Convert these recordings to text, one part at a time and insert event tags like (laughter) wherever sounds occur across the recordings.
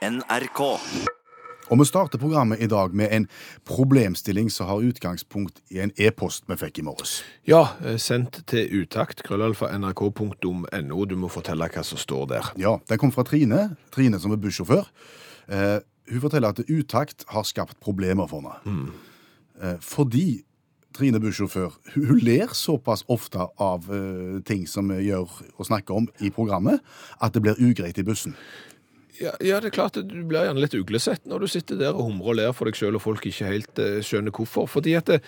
NRK. Og vi starter programmet i dag med en problemstilling som har utgangspunkt i en e-post vi fikk i morges. Ja, eh, sendt til utakt, krøllalfa.nrk.no Du må fortelle hva som står der. Ja, Den kom fra Trine, Trine som er bussjåfør. Eh, hun forteller at utakt har skapt problemer for henne. Eh, fordi Trine bussjåfør hun ler såpass ofte av eh, ting som vi gjør og snakker om i programmet, at det blir ugreit i bussen. Ja, ja, det er klart at du blir gjerne litt uglesett når du sitter der og humrer og ler for deg sjøl, og folk ikke helt eh, skjønner hvorfor. Fordi at eh,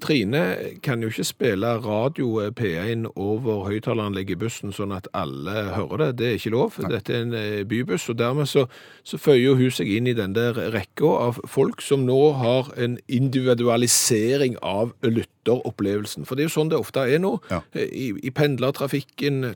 Trine kan jo ikke spille radio eh, P1 over høyttaleranlegget i bussen sånn at alle hører det. Det er ikke lov. Dette er en eh, bybuss, og dermed så, så føyer hun seg inn i den der rekka av folk som nå har en individualisering av lytteropplevelsen. For det er jo sånn det ofte er nå. Ja. Eh, I, i pendlertrafikken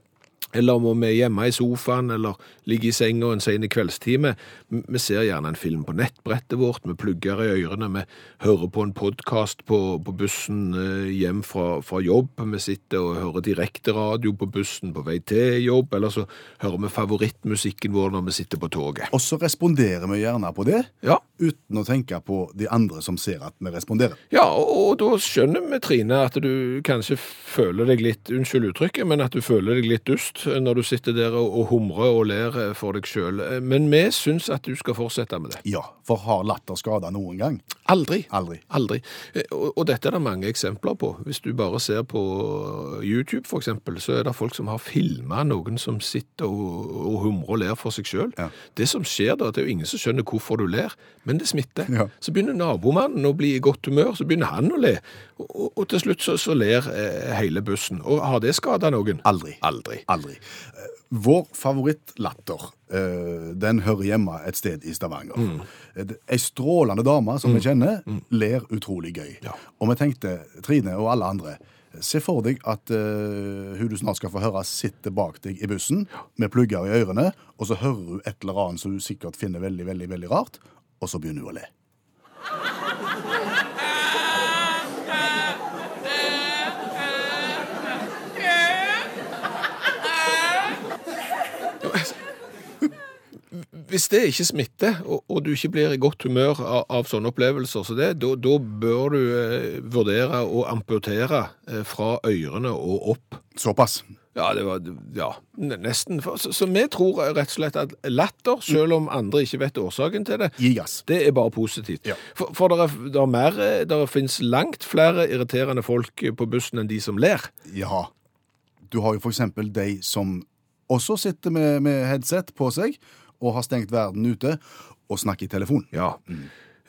eller om vi er hjemme i sofaen, eller ligger i senga en sen kveldstime. Vi ser gjerne en film på nettbrettet vårt, vi plugger i ørene, vi hører på en podkast på, på bussen eh, hjem fra, fra jobb, vi sitter og hører direkte radio på bussen på vei til jobb, eller så hører vi favorittmusikken vår når vi sitter på toget. Og så responderer vi gjerne på det, Ja, uten å tenke på de andre som ser at vi responderer. Ja, og, og da skjønner vi, Trine, at du kanskje føler deg litt, unnskyld uttrykket, men at du føler deg litt dust når du sitter der og, humrer og ler eh, for deg sjøl. Men vi syns at du skal fortsette med det. Ja, for har latter skada noen gang? Aldri. Aldri. Aldri. Eh, Og, og dette er det mange eksempler på. Hvis du bare ser på YouTube, eksempel, så er det folk som har filma noen som sitter og, og humrer og ler for seg sjøl. Ja. Det som skjer da, det er jo ingen som skjønner hvorfor du ler, men det smitter. Ja. Så begynner nabomannen å bli i godt humør, så begynner han å le. Og, og til slutt så, så ler eh, hele bussen. Og har det skada noen? Aldri. Aldri. Aldri. Eh, Vår favorittlatter, eh, den hører hjemme et sted i Stavanger. Mm. Ei strålende dame som vi kjenner, ler utrolig gøy. Ja. Og vi tenkte, Trine og alle andre, se for deg at uh, hun du snart skal få høre sitter bak deg i bussen med plugger i ørene, og så hører hun et eller annet som hun sikkert finner veldig, veldig, veldig rart, og så begynner hun å le. Hvis det ikke smitter, og, og du ikke blir i godt humør av, av sånne opplevelser som det, da da bør du eh, vurdere å amputere eh, fra ørene og opp. Såpass. Ja, det var ja, nesten. Så, så vi tror rett og slett at latter, selv om andre ikke vet årsaken til det, yes. det er bare positivt. Ja. For, for det, er, det, er mer, eh, det finnes langt flere irriterende folk på bussen enn de som ler. Ja. Du har jo for eksempel de som også sitter med, med headset på seg, og har stengt verden ute, og snakker i telefon. Ja.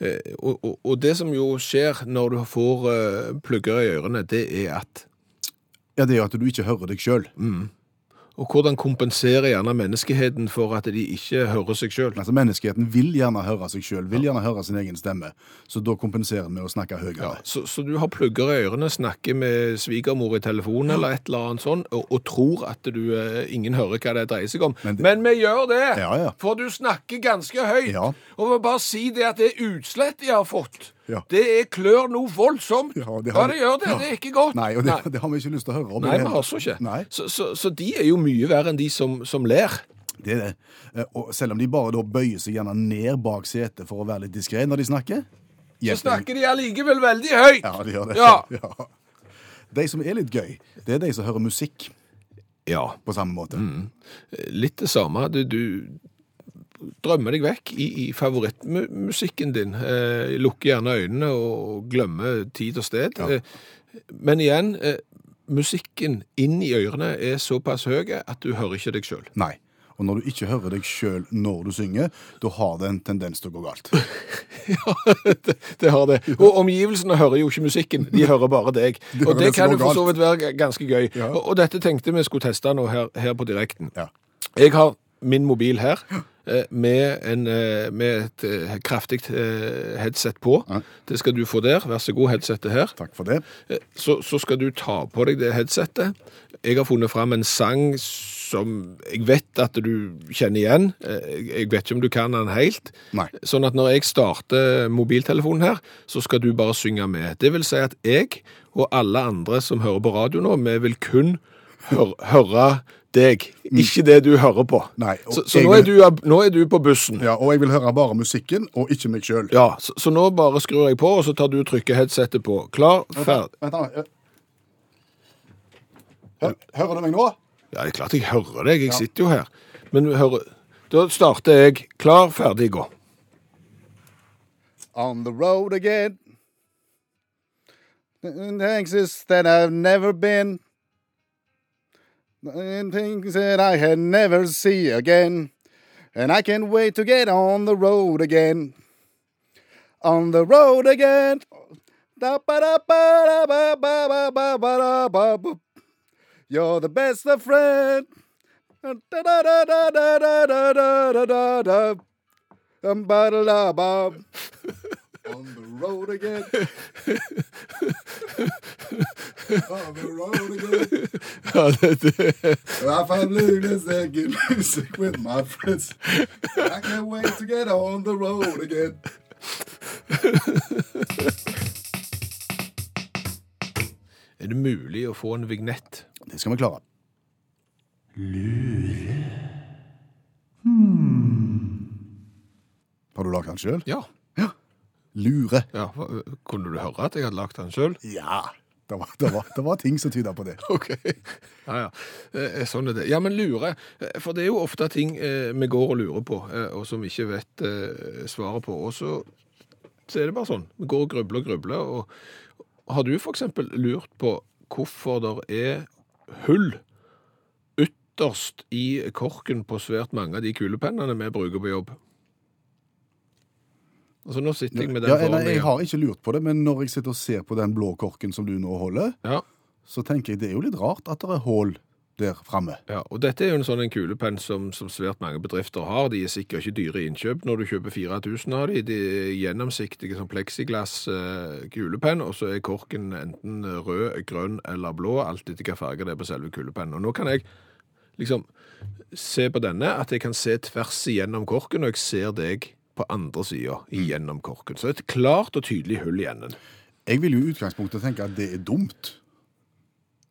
Eh, og, og, og det som jo skjer når du får eh, plugger i ørene, det er at Ja, det er at du ikke hører deg sjøl. Og hvordan kompenserer gjerne menneskeheten for at de ikke hører seg sjøl? Altså, menneskeheten vil gjerne høre seg sjøl, vil gjerne høre sin egen stemme. Så da kompenserer vi med å snakke høyere. Så, så du har plugger i ørene, snakker med svigermor i telefonen eller et eller annet sånn, og, og tror at du, eh, ingen hører hva det dreier seg om. Men Men, vi gjør det! Ja, ja. For du snakker ganske høyt. Ja. Og må bare si det at det er utslett jeg har fått, Ja. det er klør noe voldsomt. Ja, det har... ja, det gjør det. Det er ikke godt. Nei, og det, det har vi ikke lyst til å høre om. Nei, vi har så ikke. Nei, Så, så, så de er jo mye verre enn de som, som ler. det er det. Eh, Og selv om de bare da bøyer seg gjerne ned bak setet for å være litt diskré når de snakker. Så snakker de allikevel veldig høyt. Ja, de gjør det. Ja. (laughs) Ja. De som er litt gøy, det er de som hører musikk Ja, på samme måte. litt det samme. Du, du drømmer deg vekk i, i favorittmusikken din. Eh, Lukke gjerne øynene og glemme tid og sted. Ja. Eh, men igjen, eh, musikken inn i ørene er såpass høy at du hører ikke deg sjøl. Nei. Og når du ikke hører deg sjøl når du synger, da har det en tendens til å gå galt. (laughs) Ja, det, det har det. Og omgivelsene hører jo ikke musikken, de hører bare deg. (laughs) De Og det det kan jo for så vidt være ganske gøy. Ja. Og, og dette tenkte vi skulle teste nå her, her på direkten. Ja. Jeg har min mobil her eh, med, en, eh, med et eh, kraftig headset på. Ja. Det skal du få der. Vær så god, headsetet her. Takk for det. Så, så skal du ta på deg det headsetet. Jeg har funnet fram en sang som jeg vet at du kjenner igjen. Jeg vet ikke om du kan den helt. Nei. Sånn at når jeg starter mobiltelefonen her, så skal du bare synge med. Det vil si at jeg og alle andre som hører på radio nå, vi vil kun hør, høre deg, ikke det du hører på. Nei, Så, så nå, er du, nå er du på bussen. Ja, og jeg vil høre bare musikken, og ikke meg sjøl. Ja, så, så nå bare skrur jeg på, og så tar du trykket headsetet på. Klar, ferdig. Vent. Hør, hører du meg nå? Ja, det er klart jeg hører deg, jeg sitter jo her. Men hører, da starter jeg. Klar, ferdig, gå. On the road again. Places that I've never been. and things that I had never see again. And I can't wait to get on the road again. On the road again. You're the best of friend. Um, ba da da On the road again. On the road again. Ja, det, det. I find Luna's get music with my friends. I can't wait to get on the road again. Er det mulig å få en vignett? Det skal vi klare. Har du lagd den sjøl? Ja. Lure. ja. Kunne du høre at jeg hadde lagt den sjøl? Ja. Det var, det, var, det var ting som tyda på det. (laughs) OK. Ja, ja. Eh, Sånn er det. Ja, men lure. eh, For det er jo ofte ting eh, vi går og lurer på, eh, og som vi ikke vet eh, svaret på. Og så, så er det bare sånn. Vi går og grubler og grubler. Og har du f.eks. lurt på hvorfor det er hull ytterst i korken på svært mange av de kulepennene vi bruker på jobb? Altså, nå sitter jeg med den Ja, foran meg. jeg har ikke lurt på det, men når jeg sitter og ser på den blå korken som du nå holder, Ja. så tenker jeg det er jo litt rart at det er hull der framme. Ja, og dette er jo en sånn en kulepenn som, som svært mange bedrifter har. De er sikkert ikke dyre innkjøp når du kjøper 4000 av de. De er gjennomsiktige som plexiglass eh, og så er korken enten rød, grønn eller blå, alt etter hvilken farge det er på selve kulepennen. Og nå kan jeg liksom se på denne, at jeg kan se tvers igjennom korken, og jeg ser deg på andre sida gjennom korken. Så et klart og tydelig hull i enden. Jeg vil jo i utgangspunktet tenke at det er dumt,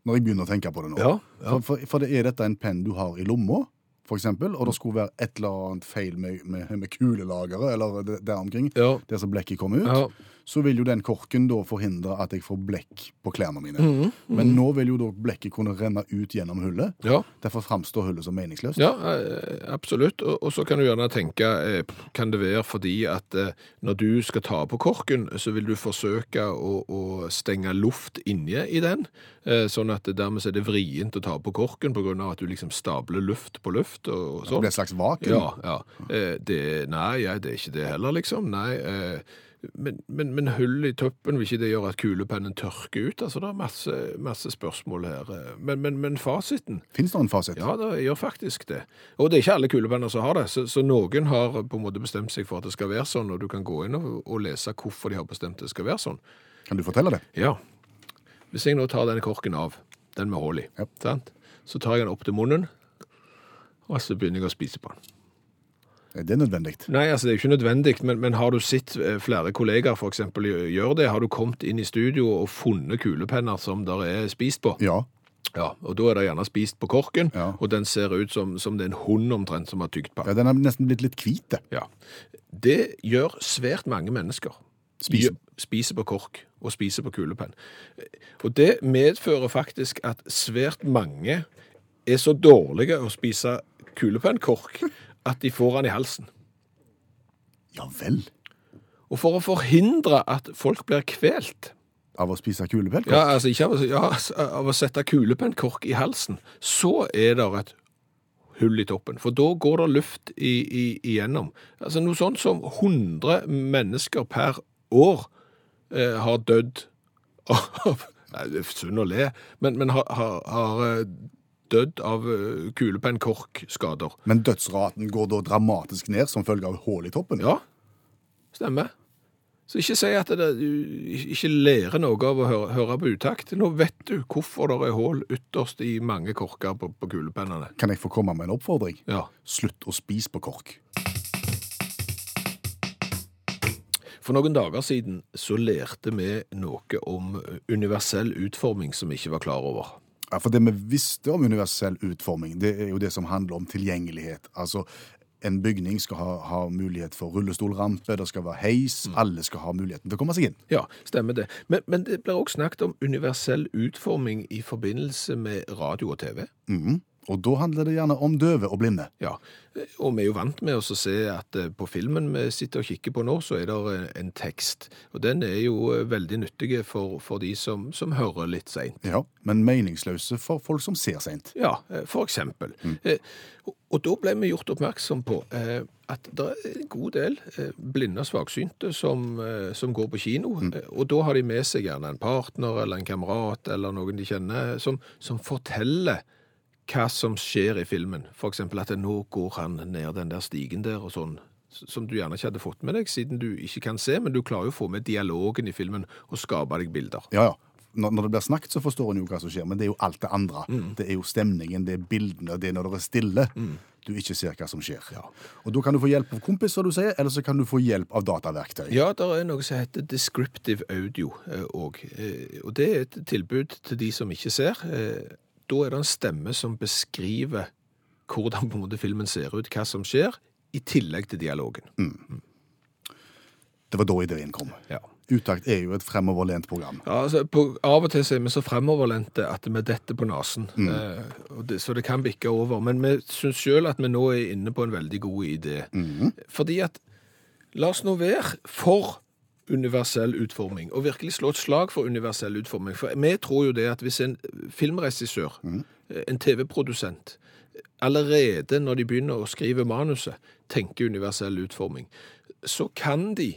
når jeg begynner å tenke på det nå. Ja, ja. For, for, for det er dette en penn du har i lomma, for eksempel, og det skulle være et eller annet feil med, med, med kulelageret, eller der omkring, Ja. der som blekket kom ut, Ja. Så vil jo den korken da forhindre at jeg får blekk på klærne mine. Mhm, Men nå vil jo da blekket kunne renne ut gjennom hullet. ja. Derfor framstår hullet som meningsløst. Ja, eh, absolutt. Og, og så kan du gjerne tenke, eh, kan det være fordi at eh, når du skal ta på korken, så vil du forsøke å, å stenge luft inne i den, sånn at dermed er det vrient å ta på korken av at du liksom stabler luft på luft og sånn. Det sånn. blir et slags vakuum. Ja, ja. Det, nei, det er ikke det heller, liksom. Nei, men, men, men hull i toppen, vil ikke det gjøre at kulepennen tørker ut? Altså, det er masse, masse spørsmål her. Men, men, men fasiten Fins det en fasit? ja, det gjør faktisk det. Og det er ikke alle kulepenner som har det, så, så noen har på en måte bestemt seg for at det skal være sånn, og du kan gå inn og, og lese hvorfor de har bestemt det skal være sånn. Kan du fortelle det? Ja. Hvis jeg nå tar denne korken av, den med hull i, Ja. så tar jeg den opp til munnen, og så begynner jeg å spise på den. Er det nødvendig? Nei, altså det er ikke nødvendig, men, men har du sett eh, flere kollegaer eksempel gjøre det? Har du kommet inn i studio og funnet kulepenner som der er spist på? Ja. Ja, og da er det gjerne spist på korken, Ja. og den ser ut som, som det er en hund omtrent som har tygd på. ja. Den er nesten blitt litt hvit. Ja. Det gjør svært mange mennesker. Spiser. Spiser på kork og spiser på kulepenn. Og det medfører faktisk at svært mange er så dårlige å spise kulepennkork at de får den i halsen. Ja vel. Og for å forhindre at folk blir kvelt, Av å spise kulepennkork? ja, altså ikke av, å- ja, av å sette kulepennkork i halsen, så er det et hull i toppen. For da går det luft i, i, igjennom. Altså noe sånt som 100 mennesker per år eh, har dødd av (laughs) det er synd å le, men, men har, har, har eh, dødd av eh, kulepennkorkskader. Men dødsraten går da dramatisk ned som følge av hull i toppen? Ja, stemmer. Så ikke si at det, du ikke lærer noe av å høre, høre på utakt. Nå vet du hvorfor det er hull ytterst i mange korker på, på kulepennene. Kan jeg få komme med en oppfordring? Ja. Slutt å spise på kork. For noen dager siden så lærte vi noe om universell utforming som vi ikke var klar over. Ja, For det vi visste om universell utforming, det er jo det som handler om tilgjengelighet. Altså, en bygning skal ha, ha mulighet for rullestolrampe, det skal være heis, alle skal ha muligheten til å komme seg inn. Ja, stemmer det. Men, men det blir også snakket om universell utforming i forbindelse med radio og TV. Mhm. Og da handler det gjerne om døve og blinde. Ja, og vi er jo vant med å se at eh, på filmen vi sitter og kikker på nå, så er det en, tekst. Og den er jo eh, veldig nyttig for, for de som, som hører litt seint. Ja, Men meningsløse for folk som ser seint. Ja, eh, for eksempel. Mm. og, da ble vi gjort oppmerksom på eh, at det er en god del blinde og svaksynte som, som går på kino, Mm. og da har de med seg gjerne en partner eller en kamerat eller noen de kjenner, som, som forteller hva som skjer i filmen. For eksempel at nå går han ned den der stigen der og sånn, som du gjerne ikke hadde fått med deg, siden du ikke kan se, men du klarer jo å få med dialogen i filmen og skape deg bilder. Ja, ja. Når, det blir snakket, så forstår en jo hva som skjer, men det er jo alt det andre. Det er jo stemningen, det er bildene, det er når det er stille. Du ikke ser hva som skjer. Og Da kan du få hjelp av kompis, som du sier, eller så kan du få hjelp av dataverktøy. Ja, det er noe som heter descriptive audio òg. Og det er et tilbud til de som ikke ser. Eh, Da er det en stemme som beskriver hvordan på en måte filmen ser ut, hva som skjer, i tillegg til dialogen. Det var da ideen kom. Ja. Utakt er jo et fremoverlent program. Ja, altså, på, Av og til er vi så fremoverlente at vi detter på nesen. Eh, det, så det kan bikke over. Men vi syns sjøl at vi nå er inne på en veldig god idé. Fordi at La oss nå være for universell utforming, og virkelig slå et slag for universell utforming. For vi tror jo det at hvis en filmregissør, en TV-produsent, allerede når de begynner å skrive manuset, tenker universell utforming, så kan de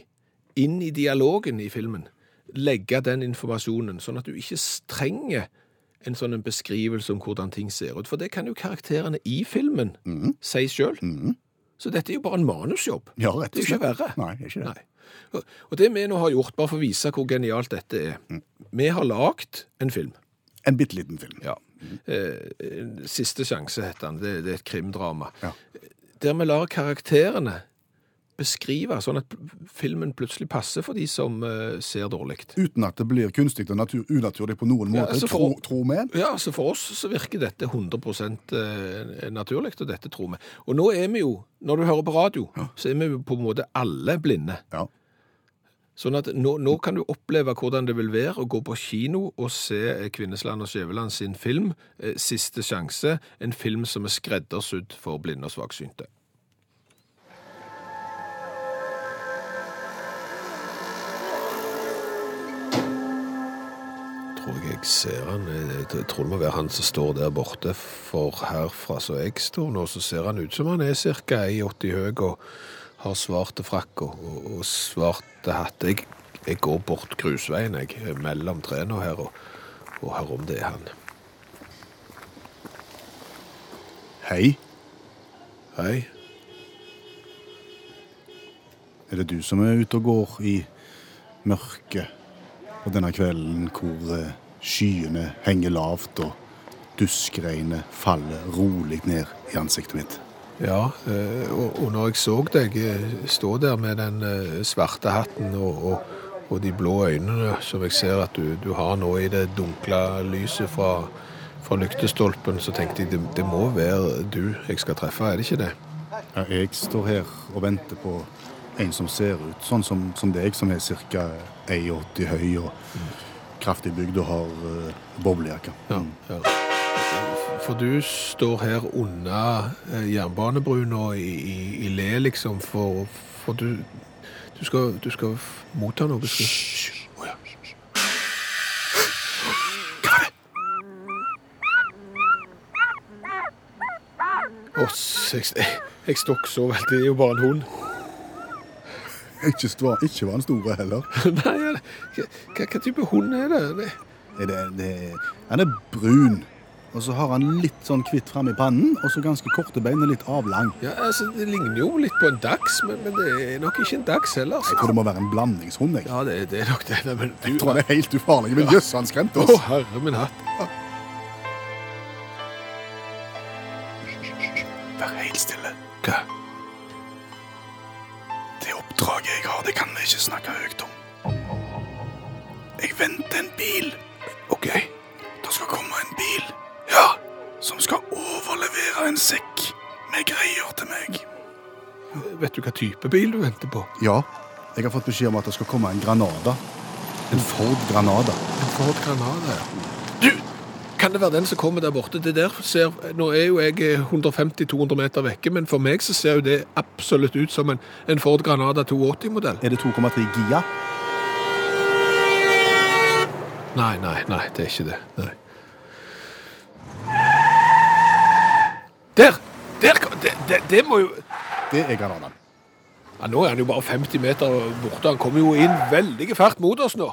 inn i dialogen i filmen legge den informasjonen, sånn at du ikke trenger en sånn en beskrivelse om hvordan ting ser ut. For det kan jo karakterene i filmen si sjøl. Så dette er jo bare en manusjobb. Ja, Det er jo ikke verre. Nei, det er ikke det. Nei. Og- det vi nå har gjort, bare for å vise hvor genialt dette er Vi har lagd en film. En bitte liten film. Ja. Eh, Siste sjanse heter den. Det, det er et krimdrama. Ja. Der vi lar karakterene beskrive, sånn at filmen plutselig passer for de som uh, ser dårlig. Uten at det blir kunstig og natur, unaturlig på noen Ja, måte. altså tro, for- tro med. Ja, så for oss så virker dette 100 eh, naturlig, og dette tror vi. Og nå er vi jo, når du hører på radio, så er vi jo på en måte alle blinde. Ja. Sånn at nå, nå kan du oppleve hvordan det vil være å gå på kino og se eh, Kvinnesland og Skjæveland sin film, eh, Siste sjanse, en film som er skreddersydd for blinde og svaksynte. jeg jeg ser han. Jeg tror det må være han som står der borte. For herfra så jeg står nå, så ser han ut som han er ca. 1,80 høy og har svarte frakk og, og, og svarte hatt. Jeg, jeg går bort grusveien jeg, mellom trærne her og, og hører om det er han. Hei, Hei. er det du som er ute og går i mørket på denne kvelden hvor eh, skyene henger lavt og duskregnet faller rolig ned i ansiktet mitt? Ja, eh, og, når jeg så deg eh, stå der med den eh, svarte hatten og, og, og de blå øynene som jeg ser at du, du har nå i det dunkle lyset fra, fra lyktestolpen, så tenkte jeg det, det må være du jeg skal treffe, er det ikke det? Ja, jeg står her og venter på en som ser ut sånn som, som deg, som er ca. 1,80 høy og kraftig bygd og har uh, boblejakke. Ja, ja. For du står her under jernbanebrua jernbanebruna i, i, i le, liksom, for, for du, du, skal, du skal motta noe. Hysj! Oh, ja. Åss, jeg, jeg, jeg veldig. Det er jo bare en hund. Ikke, stva- ikke var den store heller. (laughs) Nei, hva, hva, hva type hund er det? det? Det, det, han er brun, og så har han litt sånn kvitt frem i pannen, og så ganske korte bein og litt avlang. Ja, altså, det ligner jo litt på en dags, men, men det er nok ikke en dags heller. Jeg Altså. tror det må være en blandingshund. Jeg, Ja, det, det er nok det. Men du, jeg tror han er helt ufarlig, men jøss, han skremte Å, herre min hatt. Du bil du venter på? Ja, jeg har fått beskjed om at det skal komme en Granada. En Ford Granada. En Ford Granada, ja. Du, kan det være den som kommer der borte? Det der ser, nå er jo jeg eh, 150-200 meter vekke, men for meg så ser jo det absolutt ut som en, en Ford Granada 280-modell. Er det 2,3 Gia? Nei, nei, nei, det er ikke det. Nei. Der! Der! Det, det, det må jo Det er Granadaen. Ja, Nå er han jo bare 50 meter borte. Han kommer jo inn veldig fælt mot oss nå.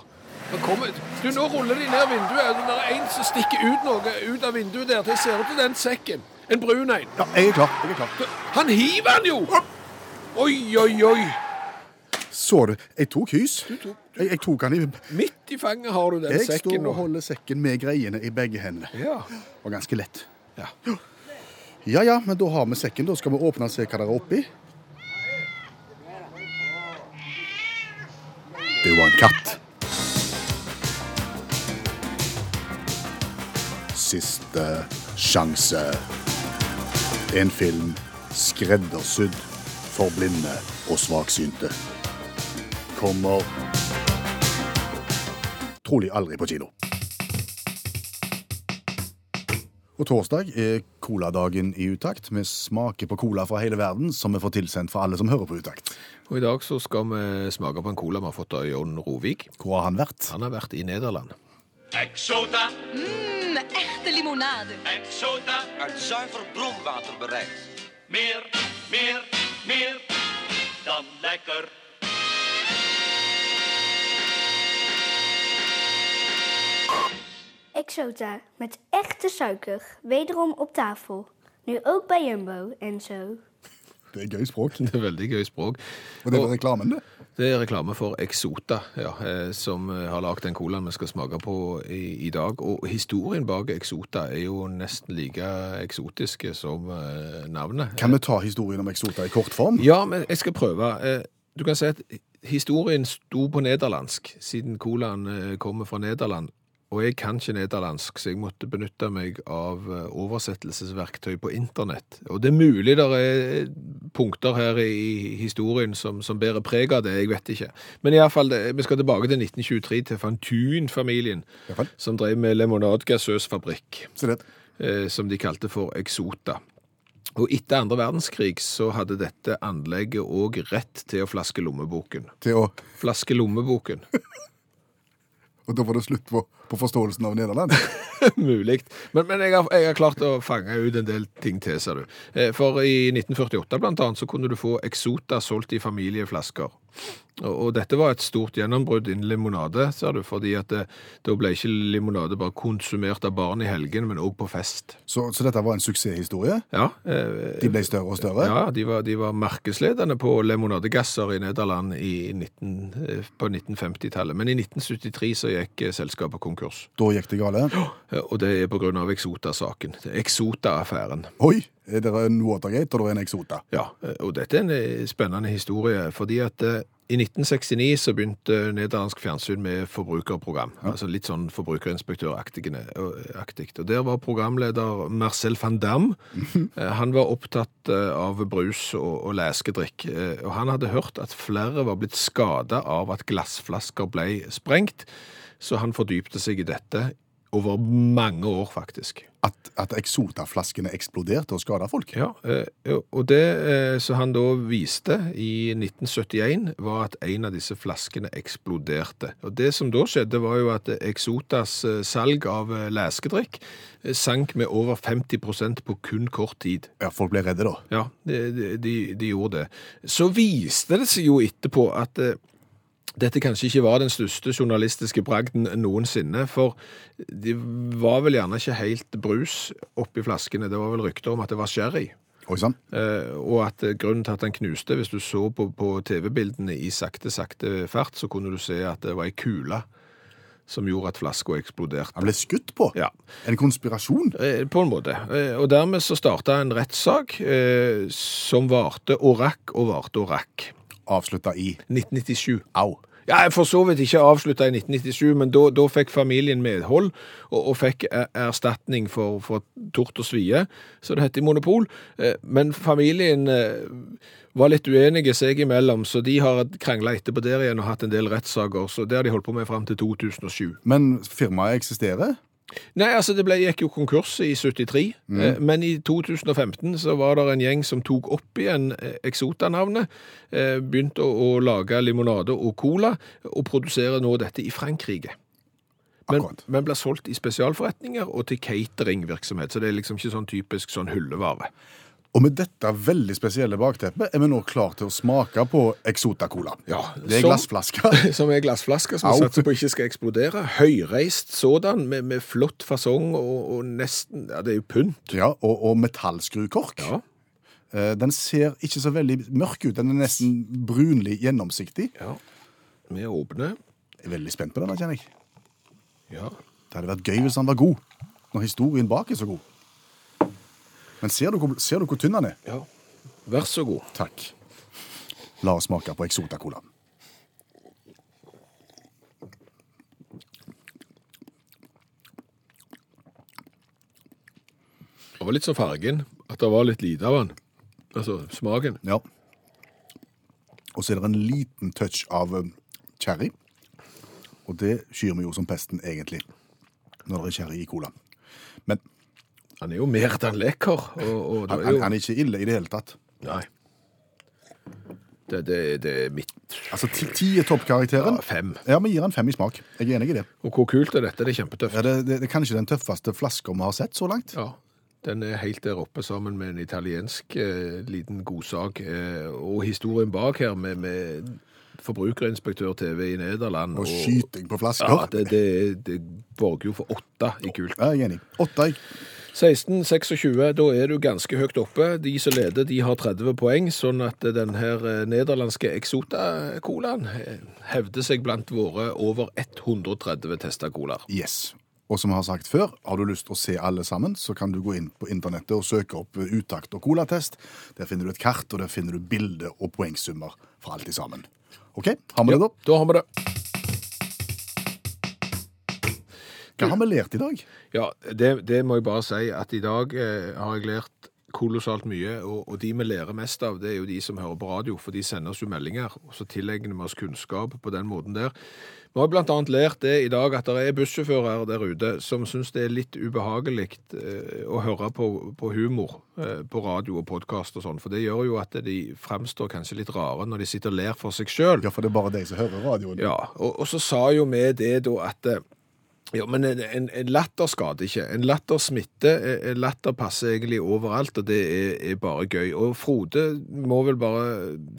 Kommer, du, Nå ruller de ned vinduet. Det er en som stikker ut noe ut av vinduet der. Det ser ut som den sekken. En brun en. Ja, jeg er klar. jeg er klar. Han hiver han jo! Oi, oi, oi. Så du? Jeg tok hys. Jeg, jeg tok han i Midt i fanget har du den Jeg sekken står og holder sekken med greiene i begge hendene. Ja. Var ganske lett. ja. Ja ja, men da har vi sekken. Da skal vi åpne og se hva det er oppi. Det var en katt. Siste sjanse. En film skreddersydd for blinde og svaksynte. Kommer trolig aldri på kino. Og torsdag er coladagen i utakt. Vi smaker på cola fra hele verden, som vi får tilsendt fra alle som hører på utakt. Og i dag så skal vi smake på en cola vi har fått av Jon Rovik. Hvor har han vært? Han har vært i Nederland. Exota, Mmm, echte limonade. Exota, uit zuiver bronwater bereid. meer, meer, meer dan lekker. Exota met echte suiker, wederom op tafel. Nu ook bij Jumbo en zo. Det er gøy språk. (laughs) Det er veldig gøy språk. Og det var reklamen, det. Det er reklame for Exota, ja, eh, som eh, har lagd den colaen vi skal smake på i, i dag. Og historien bak Exota er jo nesten like eksotisk som eh, navnet. Kan vi ta historien om Exota i kort form? Ja, men jeg skal prøve. Du kan si at historien sto på nederlandsk, siden colaen kommer fra Nederland. Og jeg kan ikke nederlandsk, så jeg måtte benytte meg av eh, oversettelsesverktøy på internett. Og det er mulig det er punkter her i historien som, som bærer preg av det, jeg vet ikke. Men iallfall, vi skal tilbake til 1923, til van Thun-familien, som drev med lemonadgassøsfabrikk eh, som de kalte for Exota. Og etter andre verdenskrig så hadde dette anlegget òg rett til å flaske lommeboken. Til å Flaske lommeboken. (laughs) Og da var det slutt på, på forståelsen av Nederland. (laughs) Mulig. Men, men jeg, har, jeg har klart å fange ut en del ting til, ser du. Eh, For i 1948 blant annet så kunne du få Exota solgt i familieflasker. Og, og dette var et stort gjennombrudd innen limonade, ser du, fordi at det, da ble ikke limonade bare konsumert av barn i helgen, men òg på fest. Så, så dette var en suksesshistorie. Ja, eh, De ble større og større. Ja, de var, de var markedsledende på limonadegasser i Nederland i 19, eh, på 1950-tallet. Men i 1973 så gikk eh, selskapet konkurs. Da gikk det gale. Eh, Og det er av Exota-saken. Exota-affæren. Oi, er det en Watergate og det er en Exota? Ja, eh, og dette er en eh, spennende historie, fordi at eh, i 1969 så begynte nederlandsk fjernsyn med forbrukerprogram. Altså litt sånn forbrukerinspektøraktig. Og der var programleder Marcel van Dam. (laughs) Eh, Han var opptatt eh, av brus og, og leskedrikk. eh, Og han hadde hørt at flere var blitt skada av at glassflasker ble sprengt, så han fordypte seg i dette over mange år, faktisk. At, at Exota-flaskene eksploderte og skada folk? Ja, eh, og det eh, som han da viste i 1971, var at en av disse flaskene eksploderte. Og det som da skjedde, var jo at Exotas eh, salg av leskedrikk sank med over 50% på kun kort tid. Ja, folk ble redde da. Ja, de, de- de, de gjorde det. Så viste det seg jo etterpå at dette kanskje ikke var den største journalistiske bragden noensinne, for det var vel gjerne ikke helt brus oppi flaskene. Det var vel rykter om at det var sherry. Oi. Eh, og at eh, grunnen til at den knuste, hvis du så på, på TV-bildene i sakte, sakte fart, så kunne du se at det var ei kule som gjorde at flaska eksploderte. Han ble skutt på. Ja. En konspirasjon. Eh, På en måte. Eh, Og dermed så starta en rettssak eh, som varte og rakk og varte og rakk. Avslutta i 1997. Au. Ja, for så vidt ikke avslutta i 1997, men da, da fikk familien medhold og, og fikk er- erstatning for, for tort og svie, så det heter i monopol. Eh, Men familien eh, var litt uenige seg imellom, så de har krangla etterpå der igjen og hatt en del rettssaker. Så det har de holdt på med fram til 2007. Men firmaet eksisterer? Nei, altså det ble, gikk jo konkurs i 73, eh, men i 2015 så var det en gjeng som tok opp igjen eh, Exota-navnet, eh, begynte å, å lage limonade og cola, og produserer nå dette i Frankrike. Men, men blir solgt i spesialforretninger og til cateringvirksomhet, så det er liksom ikke sånn typisk sånn hullevare. Og med dette veldig spesielle bakteppet er vi nå klar til å smake på Exota-cola. Ja, Det er glassflaske. (laughs) Som er glassflasker som vi satser på ikke skal eksplodere. Høyreist sådan, med, med flott fasong og, og nesten, ja det er jo pynt. Ja, og, og metallskrukork. Ja, Eh, Den ser ikke så veldig mørk ut. Den er nesten brunlig gjennomsiktig. ja. Vi er åpne. Jeg er veldig spent på den, kjenner jeg. Ja. Det hadde vært gøy hvis den var god, når historien bak er så god. Men ser du, hvor- ser du hvor tynn den er? Ja, vær så god. Takk. La oss smake på Exota-cola. Det var litt som fargen, at det var litt lite av den. Altså, smaken. Ja. Og så er det en liten touch av eh, cherry. Og det skyr vi jo som pesten, egentlig, når det er cherry i cola. Men Han er jo mer enn leker. og, og det han, er jo... han er ikke ille i det hele tatt. Nei. Det, det, det er mitt Altså, ti, ti er toppkarakteren. ja, fem. Ja, vi gir han fem i smak. Jeg er enig i det. Og hvor kult er dette? Det er kjempetøft. Ja, det, det, det er kanskje den tøffeste flaska vi har sett så langt. Ja, den er helt der oppe sammen med en italiensk eh, liten godsak. Eh, og historien bak her med, med forbrukerinspektør-TV i Nederland. Og skyting på flasker. Ja, det, det, det borger jo for åtte i kult. Ja, jeg er enig. Åtte. jeg. 16-26, da er du ganske høyt oppe. De som leder, de har 30 poeng, sånn at den her eh, nederlandske Exota-colaen eh, hevder seg blant våre over 130 testa colaer. Yes. Og som jeg har sagt før, har du lyst til å se alle sammen, så kan du gå inn på internettet og søke opp utakt og colatest. Der finner du et kart, og der finner du bilder og poengsummer for alt i sammen. OK, har vi det da? Da har vi det. Hva har vi lært i dag? Ja, det, det må jeg bare si at i dag eh, har jeg lært kolossalt mye, og, og de vi lærer mest av, det er jo de som hører på radio, for de sender oss jo meldinger, og så tilegner vi oss kunnskap på den måten der. Vi har blant annet lært det i dag at det er bussjåfører der ute som syns det er litt ubehagelig eh, å høre på, på humor eh, på radio og podkast og sånn, for det gjør jo at de fremstår kanskje litt rare når de sitter og ler for seg sjøl. Ja, for det er bare de som hører radioen. Ja, og, og så sa jo vi det da at eh, ja, men en, en, latter skader ikke. En latter smitter. En en latter passer egentlig overalt, og det er, er bare gøy. Og Frode må vel bare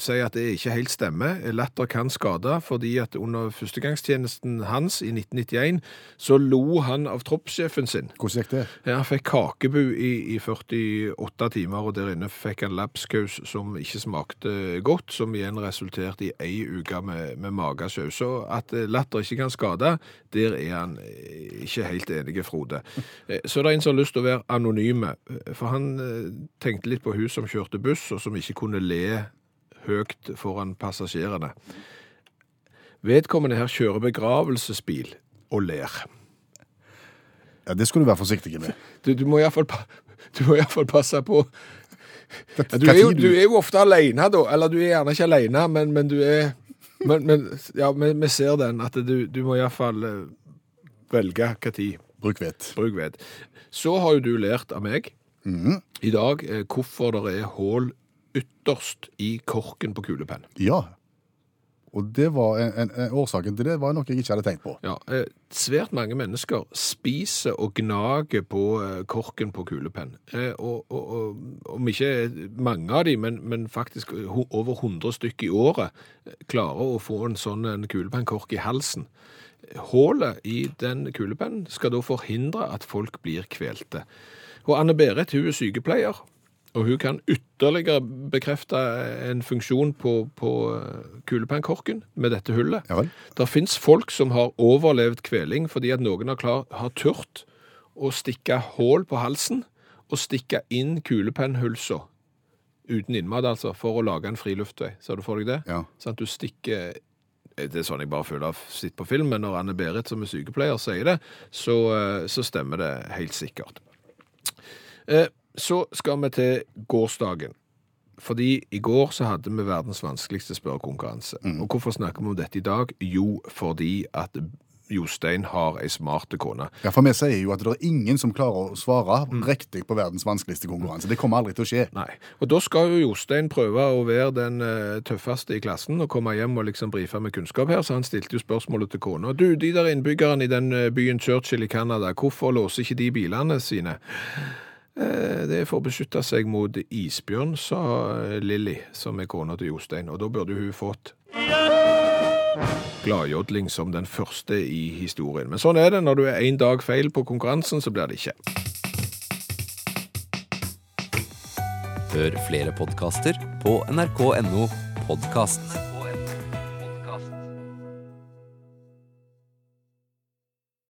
si at det ikke helt stemmer. Latter kan skade, fordi at under førstegangstjenesten hans i 1991 så lo han av troppssjefen sin. Hvordan gikk det? Ja, Han fikk kakebu i, i 48 timer, og der inne fikk han lapskaus som ikke smakte godt, som igjen resulterte i ei uke med, med magesjau. Så at eh, latter ikke kan skade, der er han eh, ikke helt enige, Frode. Eh, Så det er en som har lyst til å være anonyme, eh, for han eh, tenkte litt på hun som kjørte buss, og som ikke kunne le høyt foran passasjerene. Vedkommende her kjører begravelsesbil og ler. Ja, Det skulle du være forsiktig med. Du, du må iallfall pa passe på ja, du, er jo, du er jo ofte alene, da. Eller du er gjerne ikke alene, men, men du er Men, men ja, vi, ser den, at du, du må iallfall velge hva tid. Bruk vet. Bruk ved. Så har jo du lært av meg mm. i dag eh, hvorfor det er hull ytterst i korken på kulepenn. Ja. Og det var en, en, en, årsaken til det var noe jeg ikke hadde tenkt på. Ja, eh, svært mange mennesker spiser og gnager på eh, korken på kulepenn. Eh, og, og, og om ikke mange av dem, men, men faktisk ho- over 100 stykker i året, eh, klarer å få en sånn en kulepennkork i halsen. Hålet i den kulepennen skal da forhindre at folk blir kvelte. Og Anne Berit hun er sykepleier, og hun kan ytterligere bekrefte en funksjon på, på eh, kulepennkorken med dette hullet. Ja. Det fins folk som har overlevd kveling fordi at noen har, klar, har turt å stikke hull på halsen og stikke inn kulepennhulsa uten innmat, altså, for å lage en fri luftvei. Ser du for deg det? Ja. Sånn at du stikker det er sånn jeg bare føler sett på film, men når Anne Berit som er sykepleier sier det, så, eh, så stemmer det helt sikkert. Eh, Så skal vi til gårsdagen. Fordi i går så hadde vi verdens vanskeligste spørrekonkurranse. Og hvorfor snakker vi om dette i dag? Jo, fordi at Jostein har ei smarte kone. Ja, For vi sier jo at det er ingen som klarer å svare riktig på verdens vanskeligste konkurranse. Det kommer aldri til å skje. Nei. Og da skal jo Jostein prøve å være den eh, tøffeste i klassen og komme hjem og liksom brife med kunnskap her, så han stilte jo spørsmålet til kona. Du, de der innbyggerne i den eh, byen Churchill i Canada, hvorfor låser ikke de bilene sine? Eh, Det er for å beskytte seg mot isbjørn, sa eh, Lilly, som er kona til Jostein, og da burde hun fått gladjodling som den første i historien. Men sånn er det, når du er en dag feil på konkurransen, så blir det ikke. Hør flere podkaster på nrk.no podkast.